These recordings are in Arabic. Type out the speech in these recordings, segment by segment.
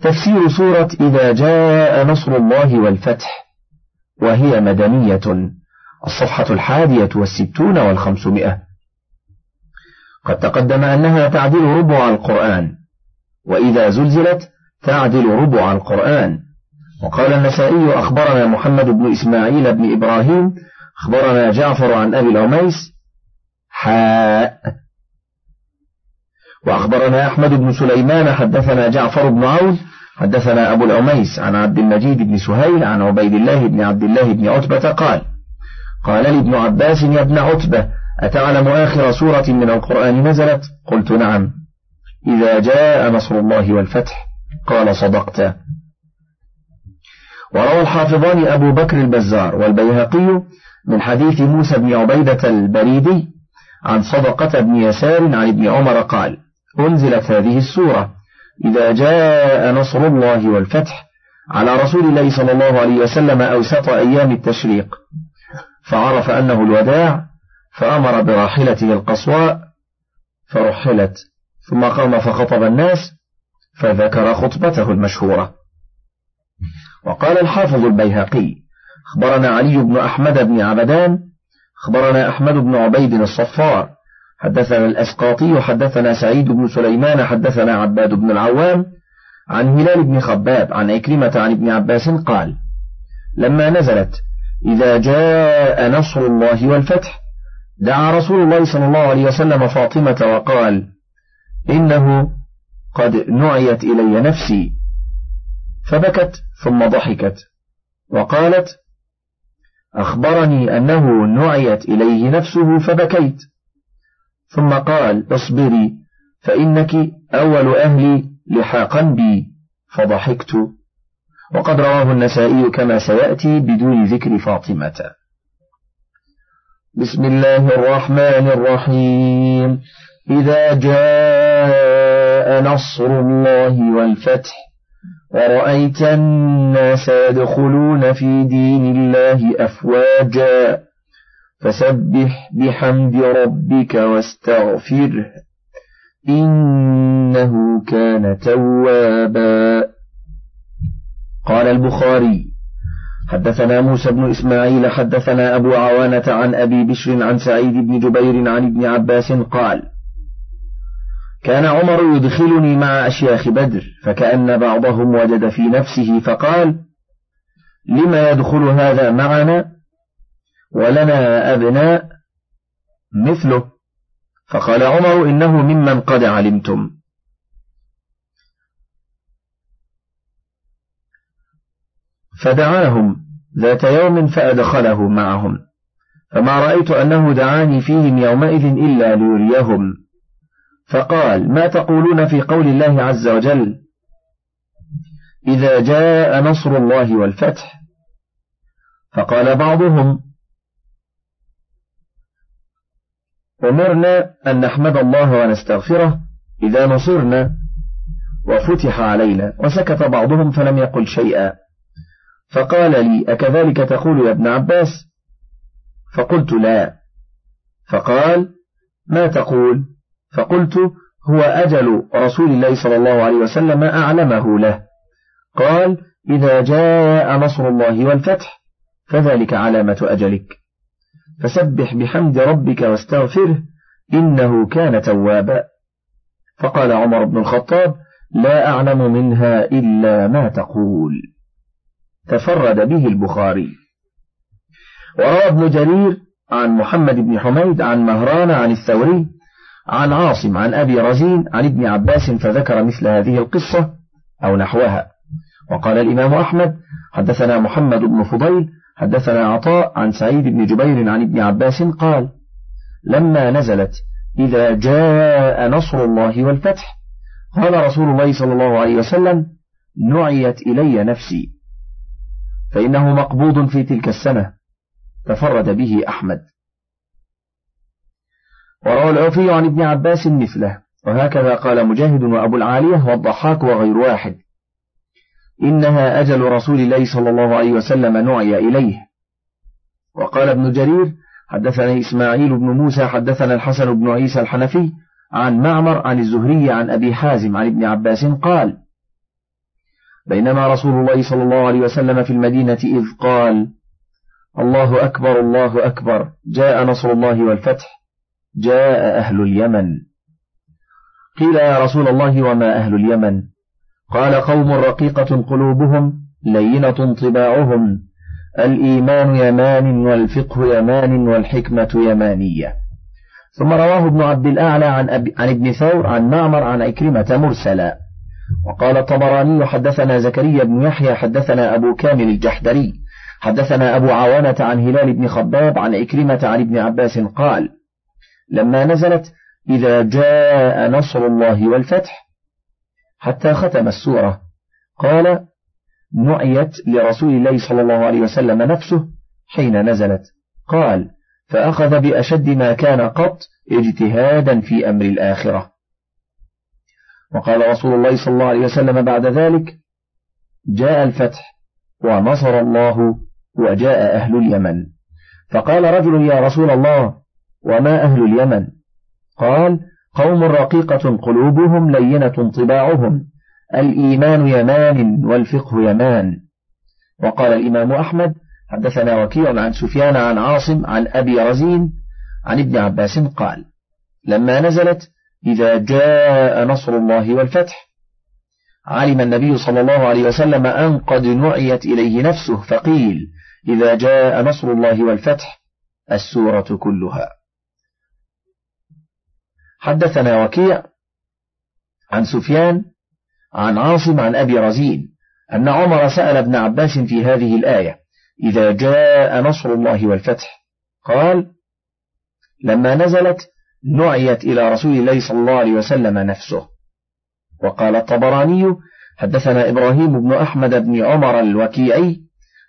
تفسير سورة إذا جاء نصر الله والفتح وهي مدنية الصفحة الحادية والستون والخمسمائة. قد تقدم أنها تعدل ربع القرآن وإذا زلزلت تعدل ربع القرآن. وقال النسائي أخبرنا محمد بن إسماعيل بن إبراهيم أخبرنا جعفر عن أبي العميس حاء. وأخبرنا أحمد بن سليمان حدثنا جعفر بن عون حدثنا أبو العميس عن عبد المجيد بن سهيل عن عبيد الله بن عبد الله بن عتبة قال قال لي ابن عباس يا ابن عتبة أتعلم آخر سورة من القرآن نزلت؟ قلت نعم. إذا جاء نصر الله والفتح قال صدقت. وروى الحافظان أبو بكر البزار والبيهقي من حديث موسى بن عبيدة البريدي عن صدقة بن يسار عن ابن عمر قال أنزلت هذه السورة. إذا جاء نصر الله والفتح على رسول الله صلى الله عليه وسلم أوسط أيام التشريق فعرف أنه الوداع فأمر براحلته القصواء فرحلت. ثم قام فخطب الناس فذكر خطبته المشهورة. وقال الحافظ البيهقي أخبرنا علي بن أحمد بن عبدان أخبرنا أحمد بن عبيد الصفار حدثنا الأسقاطي حدثنا سعيد بن سليمان حدثنا عباد بن العوام عن هلال بن خباب عن عكرمة عن ابن عباس قال لما نزلت إذا جاء نصر الله والفتح دعا رسول الله صلى الله عليه وسلم فاطمة وقال إنه قد نعيت إلي نفسي. فبكت ثم ضحكت وقالت أخبرني أنه نعيت إليه نفسه فبكيت. ثم قال اصبري فإنك أول أهلي لحاقا بي فضحكت. وقد رواه النسائي كما سيأتي بدون ذكر فاطمة. بسم الله الرحمن الرحيم. إذا جاء نصر الله والفتح ورأيت الناس يدخلون في دين الله أفواجا. فسبح بحمد ربك واستغفره. إنه كان توابا. قال البخاري حدثنا موسى بن إسماعيل حدثنا أبو عوانة عن أبي بشر عن سعيد بن جبير عن ابن عباس قال كان عمر يدخلني مع أشياخ بدر فكأن بعضهم وجد في نفسه فقال لما يدخل هذا معنا؟ ولنا أبناء مثله. فقال عمر إنه ممن قد علمتم. فدعاهم ذات يوم فأدخله معهم. فما رأيت أنه دعاني فيهم يومئذ إلا ليريهم. فقال ما تقولون في قول الله عز وجل إذا جاء نصر الله والفتح؟ فقال بعضهم أمرنا أن نحمد الله ونستغفره إذا نصرنا وفتح علينا وسكت بعضهم فلم يقل شيئا. فقال لي أكذلك تقول يا ابن عباس؟ فقلت لا. فقال ما تقول؟ فقلت هو أجل رسول الله صلى الله عليه وسلم أعلمه له. قال إذا جاء نصر الله والفتح فذلك علامة أجلك. فسبح بحمد ربك واستغفره إنه كان توابا. فقال عمر بن الخطاب لا أعلم منها إلا ما تقول. تفرد به البخاري. وروى ابن جرير عن محمد بن حميد عن مهران عن الثوري عن عاصم عن أبي رزين عن ابن عباس فذكر مثل هذه القصة أو نحوها. وقال الإمام أحمد حدثنا محمد بن فضيل حدثنا عطاء عن سعيد بن جبير عن ابن عباس قال لما نزلت إذا جاء نصر الله والفتح قال رسول الله صلى الله عليه وسلم نعيت إلي نفسي فإنه مقبوض في تلك السنة تفرد به أحمد. وروى العوفي عن ابن عباس مثله وهكذا قال مجاهد وأبو العالية والضحاك وغير واحد. إنها أجل رسول الله صلى الله عليه وسلم نعي إليه. وقال ابن جرير حدثنا إسماعيل بن موسى حدثنا الحسن بن عيسى الحنفي عن معمر عن الزهري عن أبي حازم عن ابن عباس قال بينما رسول الله صلى الله عليه وسلم في المدينة إذ قال الله أكبر الله أكبر جاء نصر الله والفتح جاء أهل اليمن. قيل يا رسول الله وما أهل اليمن؟ قال قوم رقيقة قلوبهم لينة طباعهم الإيمان يمان والفقه يمان والحكمة يمانية. ثم رواه ابن عبد الأعلى عن, عن ابن ثور عن معمر عن أكرمة مرسلا. وقال الطبراني حدثنا زكريا بن يحيى حدثنا أبو كامل الجحدري حدثنا أبو عوانة عن هلال بن خباب عن إكرمة عن ابن عباس قال لما نزلت إذا جاء نصر الله والفتح حتى ختم السورة. قال نعيت لرسول الله صلى الله عليه وسلم نفسه حين نزلت. قال فأخذ بأشد ما كان قط اجتهادا في أمر الآخرة. وقال رسول الله صلى الله عليه وسلم بعد ذلك جاء الفتح ونصر الله وجاء أهل اليمن. فقال رجل يا رسول الله وما أهل اليمن؟ قال قوم رقيقة قلوبهم لينة طباعهم الإيمان يمان والفقه يمان. وقال الإمام أحمد حدثنا وكيع عن سفيان عن عاصم عن أبي رزين عن ابن عباس قال لما نزلت إذا جاء نصر الله والفتح علم النبي صلى الله عليه وسلم أن قد نعيت إليه نفسه فقيل إذا جاء نصر الله والفتح السورة كلها. حدثنا وكيع عن سفيان عن عاصم عن أبي رزين أن عمر سأل ابن عباس في هذه الآية إذا جاء نصر الله والفتح؟ قال لما نزلت نعيت إلى رسول الله صلى الله عليه وسلم نفسه. وقال الطبراني حدثنا إبراهيم بن أحمد بن عمر الوكيعي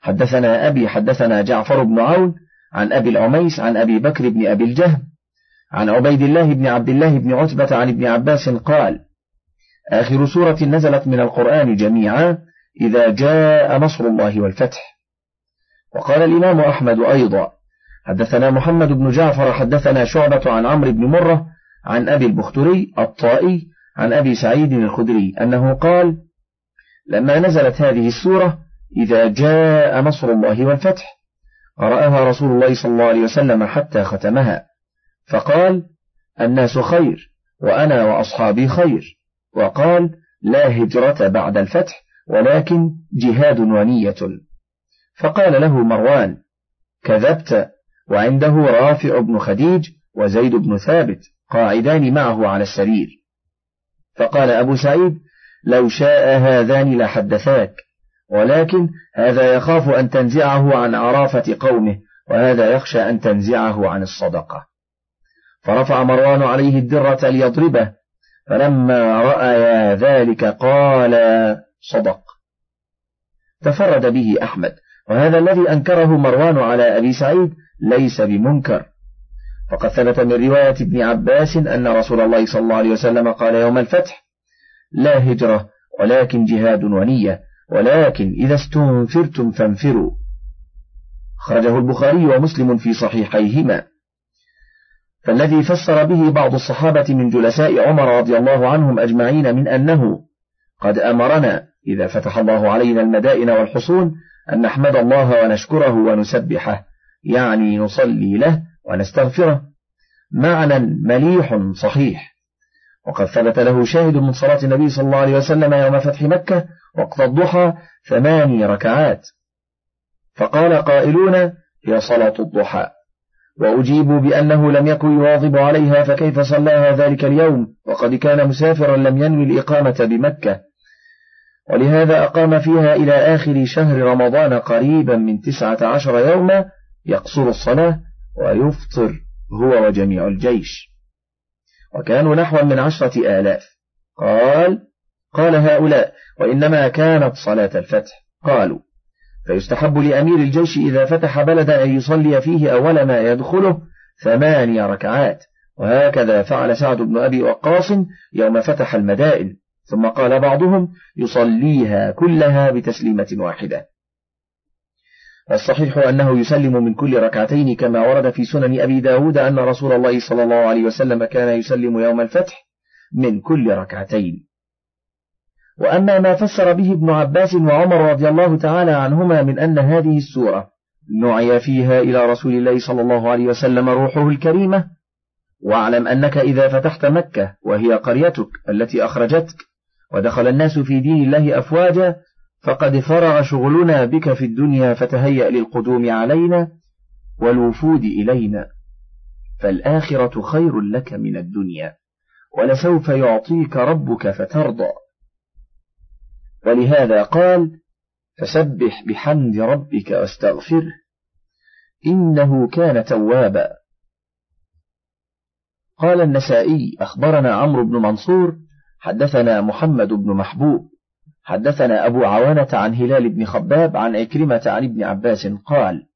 حدثنا أبي حدثنا جعفر بن عون عن أبي العميس عن أبي بكر بن أبي الجهم عن عبيد الله بن عبد الله بن عتبة عن ابن عباس قال آخر سورة نزلت من القرآن جميعا إذا جاء نصر الله والفتح. وقال الإمام أحمد أيضا حدثنا محمد بن جعفر حدثنا شعبة عن عمرو بن مرة عن أبي البختري الطائي عن أبي سعيد الخدري أنه قال لما نزلت هذه السورة إذا جاء نصر الله والفتح قرأها رسول الله صلى الله عليه وسلم حتى ختمها. فقال الناس خير وأنا وأصحابي خير. وقال لا هجرة بعد الفتح ولكن جهاد ونية. فقال له مروان كذبت وعنده رافع بن خديج وزيد بن ثابت قاعدان معه على السرير. فقال أبو سعيد لو شاء هذان لحدثاك ولكن هذا يخاف أن تنزعه عن عرافة قومه وهذا يخشى أن تنزعه عن الصدقة. فرفع مروان عليه الدرة ليضربه فلما رأى ذلك قال صدق. تفرد به أحمد وهذا الذي أنكره مروان على أبي سعيد ليس بمنكر. فقد ثبت من رواية ابن عباس أن رسول الله صلى الله عليه وسلم قال يوم الفتح لا هجرة ولكن جهاد ونية ولكن إذا استنفرتم فانفروا. خرجه البخاري ومسلم في صحيحيهما. فالذي فسر به بعض الصحابة من جلساء عمر رضي الله عنهم أجمعين من أنه قد أمرنا إذا فتح الله علينا المدائن والحصون أن نحمد الله ونشكره ونسبحه يعني نصلي له ونستغفره. معنى مليح صحيح. وقد ثبت له شاهد من صلاة النبي صلى الله عليه وسلم يوم فتح مكة وقت الضحى ثماني ركعات. فقال قائلون هي صلاة الضحى. وأجيبوا بأنه لم يكن يواظب عليها فكيف صلاها ذلك اليوم؟ وقد كان مسافرا لم ينوي الإقامة بمكة. ولهذا أقام فيها إلى آخر شهر رمضان قريبا من تسعة عشر يوما يقصر الصلاة ويفطر هو وجميع الجيش. وكانوا نحو من عشرة آلاف. قال قال هؤلاء وإنما كانت صلاة الفتح. قالوا فيستحب لأمير الجيش إذا فتح بلدا أن يصلي فيه أول ما يدخله ثماني ركعات. وهكذا فعل سعد بن أبي وقاص يوم فتح المدائن. ثم قال بعضهم يصليها كلها بتسليمة واحدة. والصحيح أنه يسلم من كل ركعتين كما ورد في سنن أبي داود أن رسول الله صلى الله عليه وسلم كان يسلم يوم الفتح من كل ركعتين. وأما ما فسر به ابن عباس وعمر رضي الله تعالى عنهما من أن هذه السورة نعي فيها إلى رسول الله صلى الله عليه وسلم روحه الكريمة. واعلم أنك إذا فتحت مكة وهي قريتك التي أخرجتك ودخل الناس في دين الله أفواجا فقد فرغ شغلنا بك في الدنيا فتهيأ للقدوم علينا والوفود إلينا. فالآخرة خير لك من الدنيا ولسوف يعطيك ربك فترضى. ولهذا قال فسبح بحمد ربك واستغفره إنه كان توابا. قال النسائي أخبرنا عمرو بن منصور حدثنا محمد بن محبوب حدثنا أبو عوانة عن هلال بن خباب عن عكرمة عن ابن عباس قال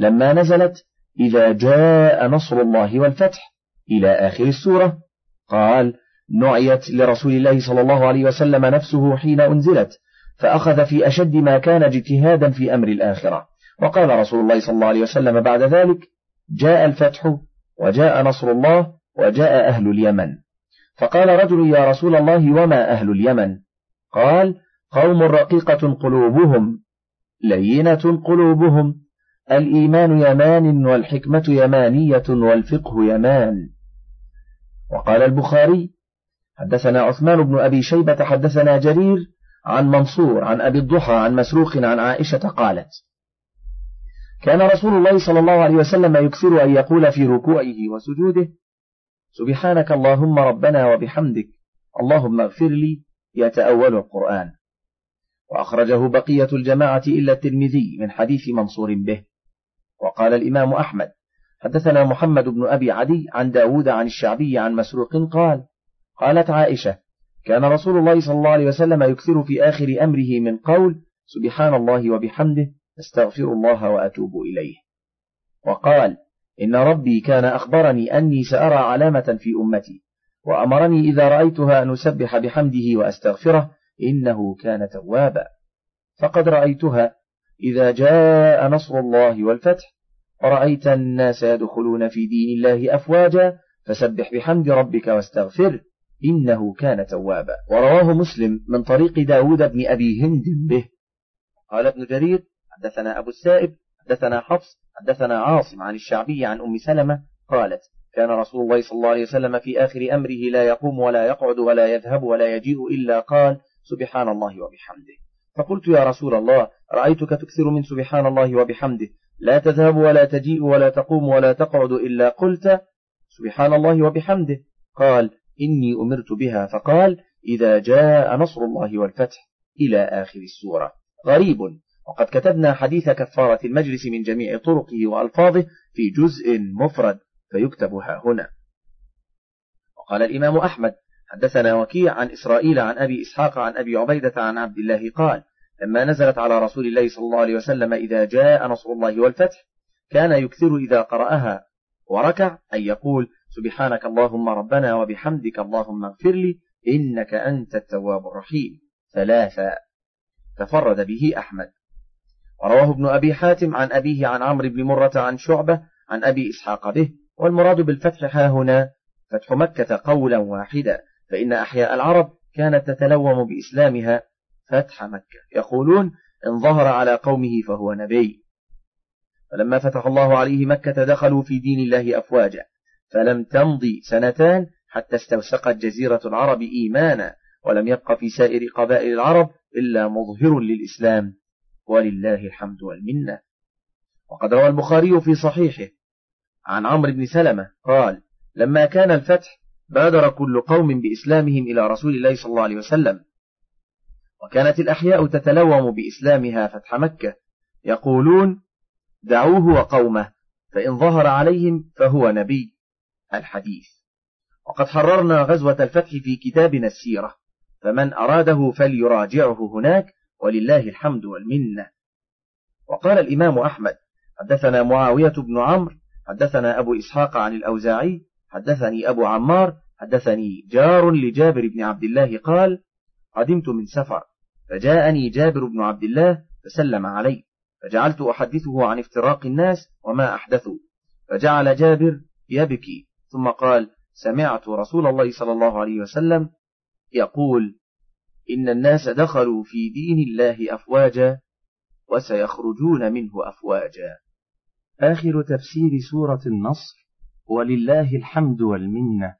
لما نزلت إذا جاء نصر الله والفتح إلى آخر السورة قال نعيت لرسول الله صلى الله عليه وسلم نفسه حين أنزلت فأخذ في أشد ما كان اجتهادا في أمر الآخرة. وقال رسول الله صلى الله عليه وسلم بعد ذلك جاء الفتح وجاء نصر الله وجاء أهل اليمن. فقال رجل يا رسول الله وما أهل اليمن؟ قال قوم رقيقة قلوبهم لينة قلوبهم الإيمان يمان والحكمة يمانية والفقه يمان. وقال البخاري حدثنا عثمان بن أبي شيبة حدثنا جرير عن منصور عن أبي الضحى عن مسروق عن عائشة قالت كان رسول الله صلى الله عليه وسلم يكثر أن يقول في ركوعه وسجوده سبحانك اللهم ربنا وبحمدك اللهم اغفر لي يتأول القرآن. وأخرجه بقية الجماعة إلا الترمذي من حديث منصور به. وقال الإمام أحمد حدثنا محمد بن أبي عدي عن داود عن الشعبي عن مسروق قال قالت عائشة كان رسول الله صلى الله عليه وسلم يكثر في آخر أمره من قول سبحان الله وبحمده أستغفر الله وأتوب إليه. وقال إن ربي كان أخبرني أني سأرى علامة في أمتي وأمرني إذا رأيتها أن أسبح بحمده وأستغفره إنه كان توابا. فقد رأيتها إذا جاء نصر الله والفتح ورأيت الناس يدخلون في دين الله أفواجا فسبح بحمد ربك واستغفره. إنه كان توابا. ورواه مسلم من طريق داود بن أبي هند به. قال ابن جرير حدثنا أبو السائب حدثنا حفص حدثنا عاصم عن الشعبي عن أم سلمة قالت كان رسول الله صلى الله عليه وسلم في آخر أمره لا يقوم ولا يقعد ولا يذهب ولا يجيء إلا قال سبحان الله وبحمده. فقلت يا رسول الله رأيتك تكثر من سبحان الله وبحمده. لا تذهب ولا تجيء ولا تقوم ولا تقعد إلا قلت سبحان الله وبحمده. قال إني أمرت بها فقال إذا جاء نصر الله والفتح إلى آخر السورة. غريب. وقد كتبنا حديث كفارة المجلس من جميع طرقه وألفاظه في جزء مفرد فيكتبها هنا. وقال الإمام أحمد حدثنا وكيع عن إسرائيل عن أبي إسحاق عن أبي عبيدة عن عبد الله قال لما نزلت على رسول الله صلى الله عليه وسلم إذا جاء نصر الله والفتح كان يكثر إذا قرأها وركع أن يقول سبحانك اللهم ربنا وبحمدك اللهم اغفر لي إنك أنت التواب الرحيم. ثلاثا تفرد به أحمد. ورواه ابن أبي حاتم عن أبيه عن عمرو بن مرة عن شعبة عن أبي إسحاق به. والمراد بالفتح ها هنا فتح مكة قولا واحدا فإن أحياء العرب كانت تتلوم بإسلامها فتح مكة. يقولون إن ظهر على قومه فهو نبي. فلما فتح الله عليه مكة دخلوا في دين الله أفواجا. فلم تمضي سنتان حتى استوسقت جزيرة العرب إيمانا ولم يبق في سائر قبائل العرب إلا مظهر للإسلام ولله الحمد والمنة. وقد روى البخاري في صحيحه عن عمرو بن سلمة قال لما كان الفتح بادر كل قوم بإسلامهم إلى رسول الله صلى الله عليه وسلم وكانت الأحياء تتلوم بإسلامها فتح مكة يقولون دعوه وقومه فإن ظهر عليهم فهو نبي. الحديث. وقد حررنا غزوة الفتح في كتابنا السيرة. فمن أراده فليراجعه هناك ولله الحمد والمنة. وقال الإمام أحمد حدثنا معاوية بن عمرو حدثنا أبو إسحاق عن الأوزاعي حدثني أبو عمار حدثني جار لجابر بن عبد الله قال قدمت من سفر فجاءني جابر بن عبد الله فسلم علي فجعلت أحدثه عن افتراق الناس وما أحدثوا فجعل جابر يبكي ثم قال سمعت رسول الله صلى الله عليه وسلم يقول إن الناس دخلوا في دين الله أفواجا وسيخرجون منه أفواجا. آخر تفسير سورة النصر ولله الحمد والمنة.